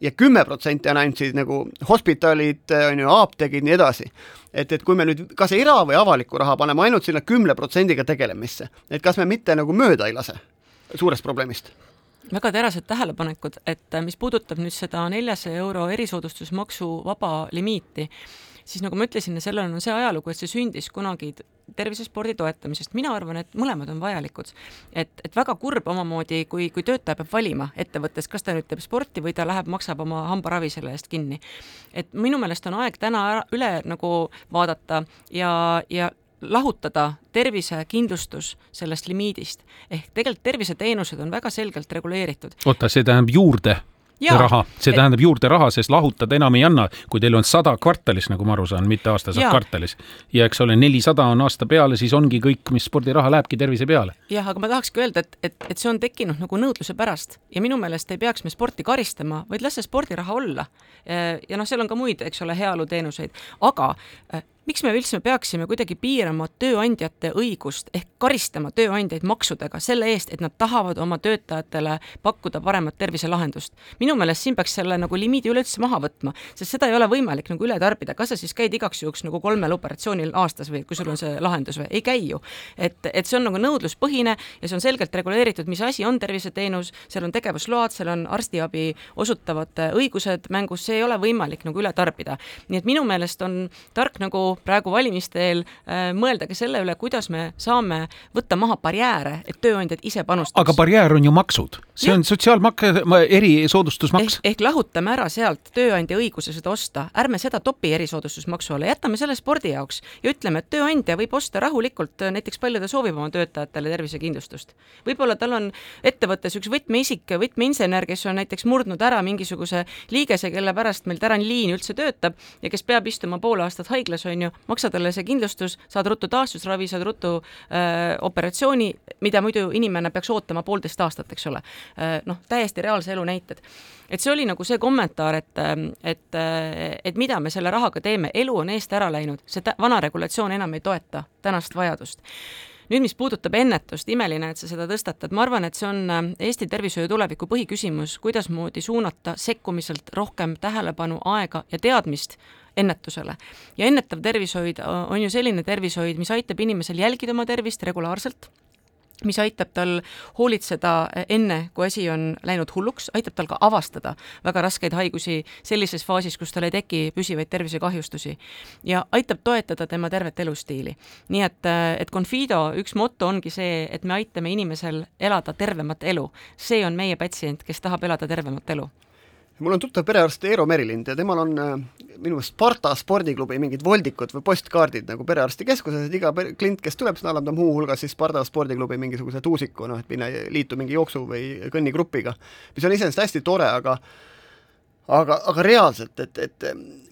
ja kümme protsenti on ainult siis nagu hospitalid, on ju, apteegid, nii edasi. et, et kui me nüüd kas era- või avalikku raha paneme ainult sinna kümne protsendiga tegelemisse, et kas me mitte nagu mööda ei lase suurest probleemist? väga terased tähelepanekud, et mis puudutab nüüd seda neljasaja euro erisoodustusmaksu vaba limiiti, siis nagu ma ütlesin, sellel on see ajalugu, et see sündis kunagi tervisespordi toetamisest, mina arvan, et mõlemad on vajalikud. et, et väga kurb omamoodi, kui, kui töötaja peab valima ettevõttes, kas ta nüüd teeb sporti või ta läheb, maksab oma hambaravi selle eest kinni. et minu meelest on aeg täna ära, üle nagu vaadata ja, ja lahutada tervisekindlustus sellest limiidist. ehk tegelikult terviseteenused on väga selgelt reguleeritud. oota, see tähendab juurde ja, raha, see et... tähendab juurde raha, sest lahutada enam ei anna, kui teil on sada kvartalis, nagu ma aru saan, mitte aasta saab kvartalis. ja eks ole, nelisada on aasta peale, siis ongi kõik, mis spordiraha lähebki tervise peale. jah, aga ma tahakski öelda, et, et, et see on tekkinud nagu nõudluse pärast ja minu meelest ei peaks me sporti karistama, vaid las see spordiraha olla. ja noh, seal on ka muid, eks ole, heaoluteenuseid, aga miks me üldse peaksime kuidagi piirama tööandjate õigust ehk karistama tööandjaid maksudega selle eest, et nad tahavad oma töötajatele pakkuda paremat terviselahendust. minu meelest siin peaks selle nagu limiidi üleüldse maha võtma, sest seda ei ole võimalik nagu üle tarbida, kas sa siis käid igaks juhuks nagu kolmel operatsioonil aastas või kui sul on see lahendus või ei käi ju. et, et see on nagu nõudluspõhine ja see on selgelt reguleeritud, mis asi on terviseteenus, seal on tegevusload, seal on arstiabi osutavate õigused mängus, see ei ole võimalik nagu üle tarbida. nii et minu meelest on tark nagu praegu valimiste eel äh, mõelda ka selle üle, kuidas me saame võtta maha barjääre, et tööandjad ise panustaks. aga barjäär on ju maksud, see ja. on sotsiaalmak-, erisoodustusmaks. ehk, lahutame ära sealt tööandja õiguse seda osta, ärme seda topi erisoodustusmaksu alla, jätame selle spordi jaoks ja ütleme, et tööandja võib osta rahulikult äh, näiteks palju ta soovib oma töötajatele tervisekindlustust. võib-olla tal on ettevõttes üks võtmeisik, võtmeinsener, kes on näiteks murdnud ära mingisuguse liigese, kelle pärast meil täranliin üldse töötab ja kes peab istuma pool aastat haiglas, on ju, ju, maksa talle see kindlustus, saad ruttu taastusravi, saad ruttu äh, operatsiooni, mida muidu inimene peaks ootama poolteist aastat, eks ole äh,. noh, täiesti reaalse elu näited. et see oli nagu see kommentaar, et, et, et mida me selle rahaga teeme, elu on eest ära läinud, see vana regulatsioon enam ei toeta tänast vajadust nüüd, mis puudutab ennetust, imeline, et sa seda tõstatad, ma arvan, et see on äh, Eesti tervishoiu tuleviku põhiküsimus, kuidasmoodi suunata sekkumiselt rohkem tähelepanu, aega ja teadmist ennetusele. ja ennetav tervishoid on ju selline tervishoid, mis aitab inimesel jälgida oma tervist regulaarselt mis aitab tal hoolitseda äh, enne, kui asi on läinud hulluks, aitab tal ka avastada väga raskeid haigusi sellises faasis, kus tal ei teki püsivaid tervisekahjustusi ja aitab toetada tema tervet elustiili. nii et, äh, et Confido üks moto ongi see, et me aitame inimesel elada tervemat elu. see on meie patsient, kes tahab elada tervemat elu mul on tuttav perearst Eero Merilind ja temal on äh, minu meelest Sparta spordiklubi mingid voldikud või postkaardid nagu perearstikeskuses, et iga klient, kes tuleb, sinna annab ta muuhulgas siis Sparta spordiklubi mingisuguse tuusiku, noh, et minna liitu mingi jooksu- või kõnnikgrupiga, mis on iseenesest hästi tore, aga aga, aga reaalselt, et, et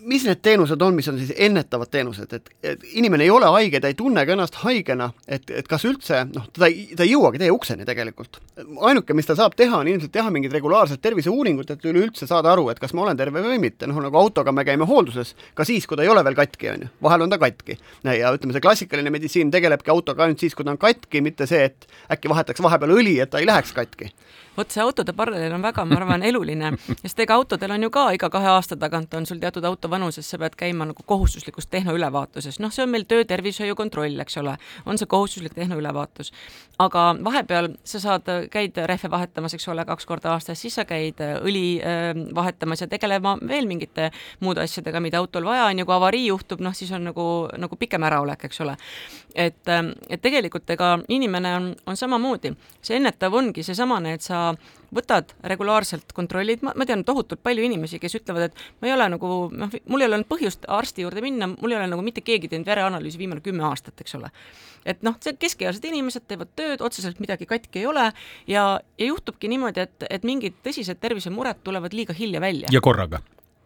mis need teenused on, mis on siis ennetavad teenused, et, et inimene ei ole haige, ta ei tunne ka ennast haigena, et, et kas üldse noh, ta ei, ta ei jõuagi teie ukseni tegelikult. ainuke, mis ta saab teha, on ilmselt teha mingit regulaarset terviseuuringut, et üleüldse saada aru, et kas ma olen terve või mitte, noh nagu autoga me käime hoolduses, ka siis, kui ta ei ole veel katki, on ju, vahel on ta katki. ja ütleme, see klassikaline meditsiin tegelebki autoga ainult siis, kui ta on katki, mitte see, et äkki vahetaks vahepeal õli, et ta ei läheks katki vot see autode paralleel on väga, ma arvan, eluline, sest ega autodel on ju ka iga kahe aasta tagant on sul teatud auto vanuses, sa pead käima nagu kohustuslikus tehnoülevaatuses, noh, see on meil töötervishoiu kontroll, eks ole, on see kohustuslik tehnoülevaatus. aga vahepeal sa saad, käid rehve vahetamas, eks ole, kaks korda aastas, siis sa käid õli äh, vahetamas ja tegelema veel mingite muude asjadega, mida autol vaja on. Ja kui avarii juhtub, noh, siis on nagu, nagu pikem äraolek, eks ole. et, et tegelikult ega inimene on, on samamoodi, see ennetav ongi seesamane, et sa võtad regulaarselt kontrollid, ma, ma tean tohutult palju inimesi, kes ütlevad, et ma ei ole nagu noh, mul ei ole olnud põhjust arsti juurde minna, mul ei ole nagu mitte keegi teinud vereanalüüsi viimane kümme aastat, eks ole. et noh, see keskealised inimesed teevad tööd, otseselt midagi katki ei ole ja, ja juhtubki niimoodi, et, et mingid tõsised tervisemured tulevad liiga hilja välja. ja korraga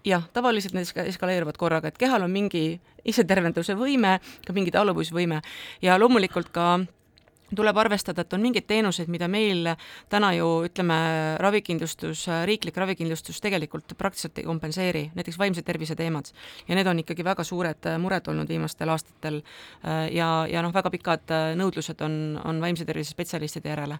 jah, tavaliselt need eskaleeruvad korraga, et kehal on mingi isetervenduse võime, ka mingi taluvusvõime ja loomulikult ka tuleb arvestada, et on mingeid teenuseid, mida meil täna ju ütleme, ravikindlustus, riiklik ravikindlustus tegelikult praktiliselt ei kompenseeri, näiteks vaimse tervise teemad. ja need on ikkagi väga suured mured olnud viimastel aastatel ja, ja noh, väga pikad nõudlused on, on vaimse tervise spetsialistide järele.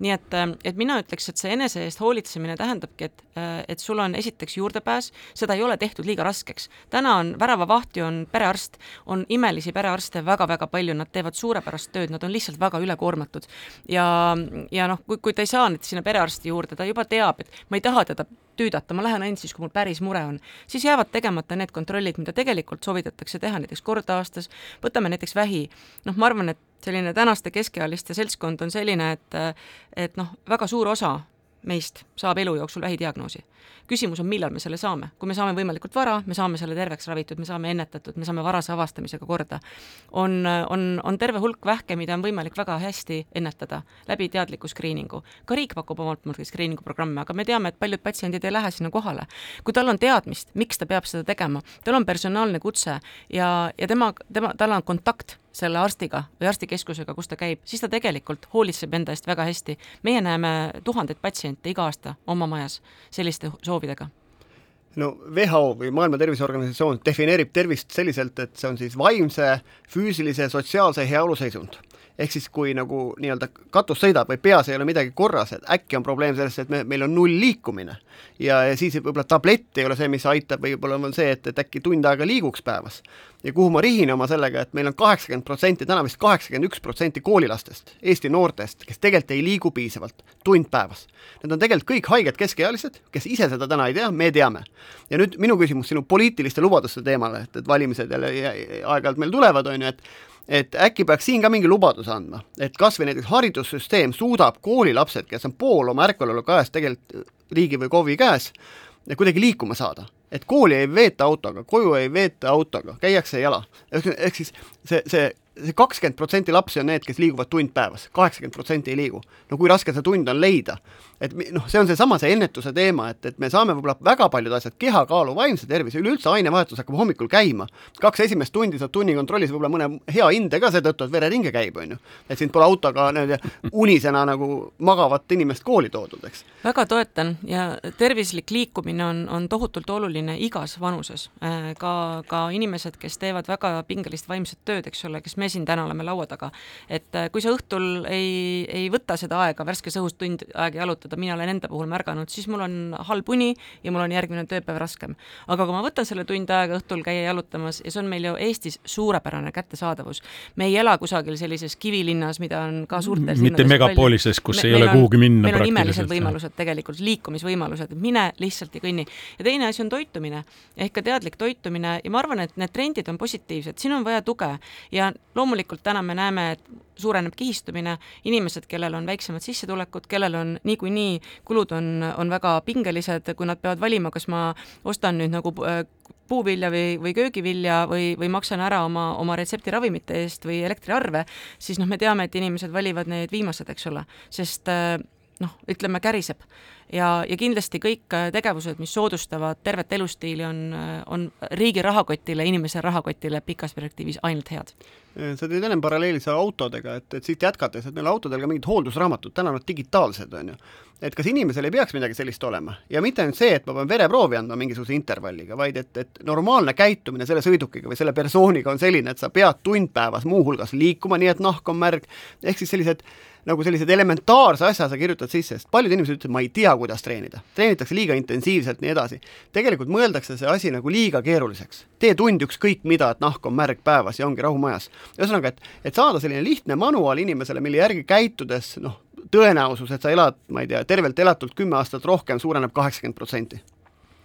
nii et, et mina ütleks, et see enese eest hoolitsemine tähendabki, et, et sul on esiteks juurdepääs, seda ei ole tehtud liiga raskeks. täna on väravavaht ju on perearst, on imelisi perearste väga-väga palju, nad teevad suurepärast tööd, nad on lihtsalt väga üle ülekoormatud. ja, ja noh, kui, kui ta ei saa nüüd sinna perearsti juurde, ta juba teab, et ma ei taha teda tüüdata, ma lähen ainult siis, kui mul päris mure on, siis jäävad tegemata need kontrollid, mida tegelikult soovitatakse teha näiteks kord aastas, võtame näiteks vähi, noh, ma arvan, et selline tänaste keskealiste seltskond on selline, et et noh, väga suur osa meist saab elu jooksul vähidiagnoosi. küsimus on, millal me selle saame. kui me saame võimalikult vara, me saame selle terveks ravitud, me saame ennetatud, me saame varase avastamisega korda. on, on, on terve hulk vähke, mida on võimalik väga hästi ennetada läbi teadliku skriiningu. ka riik pakub omalt poolt skriiningu programme, aga me teame, et paljud patsiendid ei lähe sinna kohale. kui tal on teadmist, miks ta peab seda tegema, tal on personaalne kutse ja, ja tema, tema, tal on kontakt selle arstiga või arstikeskusega, kus ta käib, siis ta tegelikult hoolitseb enda eest väga hästi. meie näeme tuhandeid patsiente iga aasta oma majas selliste soovidega no WHO või Maailma Terviseorganisatsioon defineerib tervist selliselt, et see on siis vaimse, füüsilise, sotsiaalse heaolu seisund ehk siis kui nagu nii-öelda katus sõidab või peas ei ole midagi korras, et äkki on probleem selles, et me, meil on null liikumine. ja, ja siis võib-olla tablett ei ole see, mis aitab, võib-olla on see, et, et äkki tund aega liiguks päevas. Ja kuhu ma rihin oma sellega, et meil on kaheksakümmend protsenti, täna vist kaheksakümmend üks protsenti koolilastest, Eesti noortest, kes tegelikult ei liigu piisavalt, tund päevas. Need on tegelikult kõik haiged keskealised, kes ise seda täna ei tea, me teame. ja nüüd minu küsimus sinu poliitiliste lubaduste teemale, et, et valimised jälle aeg-ajalt meil tulevad, on ju, et et äkki peaks siin ka mingi lubaduse andma, et kas või näiteks haridussüsteem suudab koolilapsed, kes on pool oma ärkvelolu ajast tegelikult riigi või KOV-i käes, kuidagi liikuma saada. Et kooli ei veeta autoga, koju ei veeta autoga, käiakse jala. ehk siis see, see see kakskümmend protsenti lapsi on need, kes liiguvad tund päevas, kaheksakümmend protsenti ei liigu. no kui raske see tund on leida? et noh, see on seesama, see ennetuse teema, et, et me saame võib-olla väga paljud asjad, kehakaalu, vaimse tervise, üleüldse ainevahetus hakkab hommikul käima. kaks esimest tundi saad tunnikontrollis võib-olla mõne hea hinde ka seetõttu, et vereringe käib, on ju. et sind pole autoga nii-öelda unisena nagu magavat inimest kooli toodud, eks. väga toetan ja tervislik liikumine on, on tohutult oluline igas vanuses. Äh, ka, ka inimesed, kes teevad väga pingelist vaimset tööd, eks ole, kes me siin täna oleme laua taga. et äh, kui sa õhtul ei, ei võta seda aega värskes õhus tund aega jalutada, mina olen enda puhul märganud, siis mul on halb uni ja mul on järgmine tööpäev raskem. aga kui ma võtan selle tund aega õhtul käia jalutamas ja see on meil ju Eestis suurepärane kättesaadavus. me ei ela kusagil sellises kivilinnas, mida on ka suurtel mitte megapoolises, kus me, ei ole kuhugi minna meil on imelised võimalused tegelikult, liikumisvõimalused, mine lihtsalt ja kõnni. ja teine asi on toitumine ehk ka teadlik toitumine ja ma arvan, et need trendid on positiivsed, siin on vaja tuge ja loomulikult täna me näeme, et suureneb kihistumine, inimesed, kellel on väiksemad sissetulekud, kellel on niikuinii kulud on, on väga pingelised, kui nad peavad valima, kas ma ostan nüüd nagu äh, puuvilja või, või köögivilja või, või maksan ära oma, oma retseptiravimite eest või elektriarve, siis noh, me teame, et inimesed valivad need viimased, eks ole, sest äh, noh, ütleme käriseb ja, ja kindlasti kõik äh, tegevused, mis soodustavad tervet elustiili, on, äh, on riigi rahakotile, inimese rahakotile pikas perspektiivis ainult head. sa tõid ennem paralleeli seal autodega, et, et siit jätkates, et neil autodel ka mingid hooldusraamatud, täna nad digitaalsed, on ju. et kas inimesel ei peaks midagi sellist olema ja mitte ainult see, et ma pean vereproovi andma mingisuguse intervalliga, vaid et, et normaalne käitumine selle sõidukiga või selle persooniga on selline, et sa pead tund päevas muuhulgas liikuma, nii et nahk on märg, ehk siis sellised nagu sellised elementaarse asja sa kirjutad sisse, sest paljud inimesed ütlevad, ma ei tea, kuidas treenida. treenitakse liiga intensiivselt, nii edasi. tegelikult mõeldakse see asi nagu liiga keeruliseks. tee tund ükskõik mida, et nahk on märg päevas ja ongi rahu majas. ühesõnaga, et, et saada selline lihtne manuaal inimesele, mille järgi käitudes noh, tõenäosus, et sa elad, ma ei tea, tervelt elatult kümme aastat rohkem, suureneb kaheksakümmend protsenti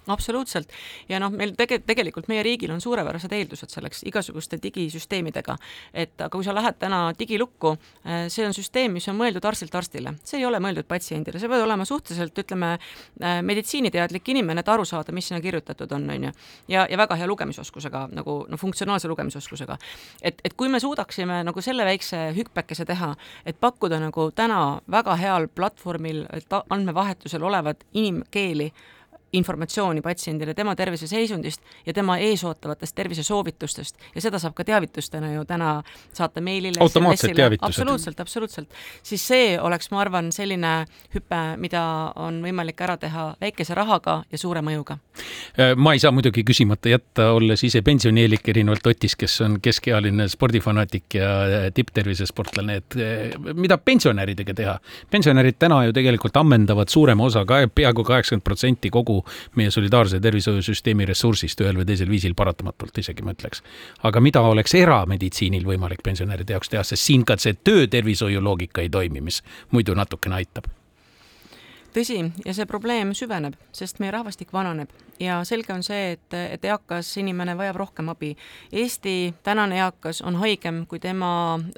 absoluutselt ja noh, meil tege-, tegelikult meie riigil on suurepärased eeldused selleks igasuguste digisüsteemidega, et aga kui sa lähed täna digilukku, eh, see on süsteem, mis on mõeldud arstilt arstile, see ei ole mõeldud patsiendile, sa pead olema suhteliselt, ütleme, eh, meditsiiniteadlik inimene, et aru saada, mis sinna kirjutatud on, on ju. ja, ja väga hea lugemisoskusega nagu noh, funktsionaalse lugemisoskusega. et, et kui me suudaksime nagu selle väikse hüppekese teha, et pakkuda nagu täna väga heal platvormil andmevahetusel olevat inimkeeli informatsiooni patsiendile tema terviseseisundist ja tema eesootavatest tervisesoovitustest ja seda saab ka teavitustena ju täna saata meilile. automaatsed teavitused. absoluutselt, absoluutselt. siis see oleks, ma arvan, selline hüpe, mida on võimalik ära teha väikese rahaga ja suure mõjuga. Äh, ma ei saa muidugi küsimata jätta, olles ise pensionieelik, erinevalt Otist, kes on keskealine spordifanaatik ja tipptervisesportlane, et äh, mida pensionäridega teha? pensionärid täna ju tegelikult ammendavad suurema osa peaaegu kaheksakümmend protsenti kogu meie solidaarse tervishoiusüsteemi ressursist ühel või teisel viisil paratamatult isegi ma ütleks. aga mida oleks erameditsiinil võimalik pensionäride jaoks teha, sest siin ka see töötervishoiu loogika ei toimi, mis muidu natukene aitab tõsi, ja see probleem süveneb, sest meie rahvastik vananeb ja selge on see, et, et eakas inimene vajab rohkem abi. Eesti tänane eakas on haigem kui tema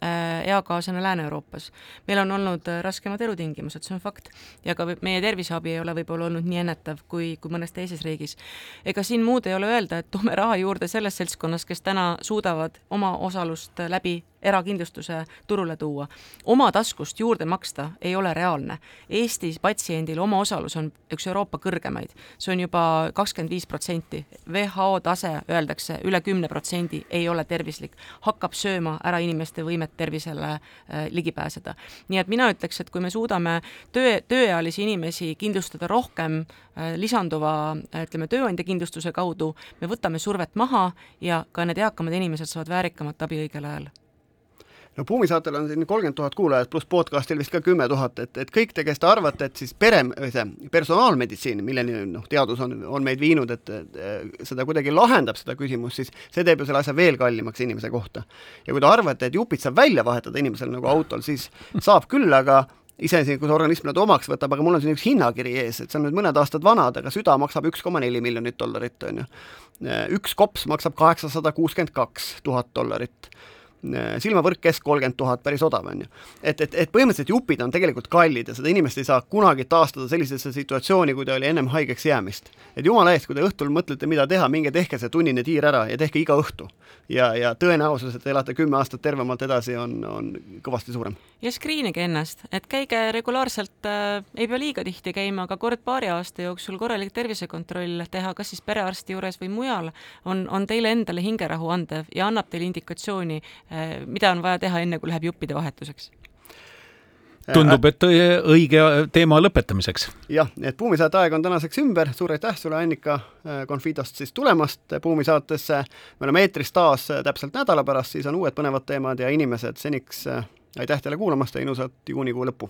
äh, eakaaslane Lääne-Euroopas. meil on olnud raskemad elutingimused, see on fakt. ja ka meie terviseabi ei ole võib-olla olnud nii ennetav kui, kui mõnes teises riigis. ega siin muud ei ole öelda, et toome raha juurde selles seltskonnas, kes täna suudavad oma osalust läbi erakindlustuse turule tuua. oma taskust juurde maksta ei ole reaalne. Eestis patsiendil omaosalus on üks Euroopa kõrgemaid, see on juba kakskümmend viis protsenti. WHO tase, öeldakse, üle kümne protsendi ei ole tervislik, hakkab sööma ära inimeste võimet tervisele äh, ligi pääseda. nii et mina ütleks, et kui me suudame töö, tööealisi inimesi kindlustada rohkem äh, lisanduva äh, ütleme, tööandjakindlustuse kaudu, me võtame survet maha ja ka need eakamad inimesed saavad väärikamat abi õigel ajal no Buumi saatel on siin kolmkümmend tuhat kuulajat, pluss podcastil vist ka kümme tuhat, et, et kõik te, kes te arvate, et siis pere, see personaalmeditsiin, milleni noh, teadus on, on meid viinud, et, et seda kuidagi lahendab, seda küsimust, siis see teeb ju selle asja veel kallimaks inimese kohta. ja kui te arvate, et jupid saab välja vahetada inimesel nagu autol, siis saab küll, aga iseasi, kui see organism nad omaks võtab, aga mul on siin üks hinnakiri ees, et see on nüüd mõned aastad vanad, aga süda maksab üks koma neli miljonit dollarit, on ju. üks kops maksab kaheksasada kuuskümmend kaks tuhat dollarit Äh, silmavõrkkest kolmkümmend tuhat, päris odav, on ju. et, et, et põhimõtteliselt jupid on tegelikult kallid ja seda inimest ei saa kunagi taastada sellisesse situatsiooni, kui ta oli ennem haigeks jäämist. et jumala eest, kui te õhtul mõtlete, mida teha, minge tehke see tunnine tiir ära ja tehke iga õhtu. ja, ja tõenäosus, et te elate kümme aastat tervemalt edasi, on, on kõvasti suurem. ja screen ige ennast, et käige regulaarselt äh,, ei pea liiga tihti käima, aga kord paari aasta jooksul korralik tervisekontroll teha, kas siis perearsti juures või mujal, on, on teile endale hingerahu andev ja annab teile indikatsiooni mida on vaja teha, enne kui läheb juppide vahetuseks? tundub, et õige teema lõpetamiseks. jah, et Buumi saate aeg on tänaseks ümber, suur aitäh sulle, Annika äh, Confidost siis tulemast Buumi saatesse. me oleme eetris taas täpselt nädala pärast, siis on uued põnevad teemad ja inimesed. seniks aitäh teile kuulamast ja ilusat juunikuu lõppu!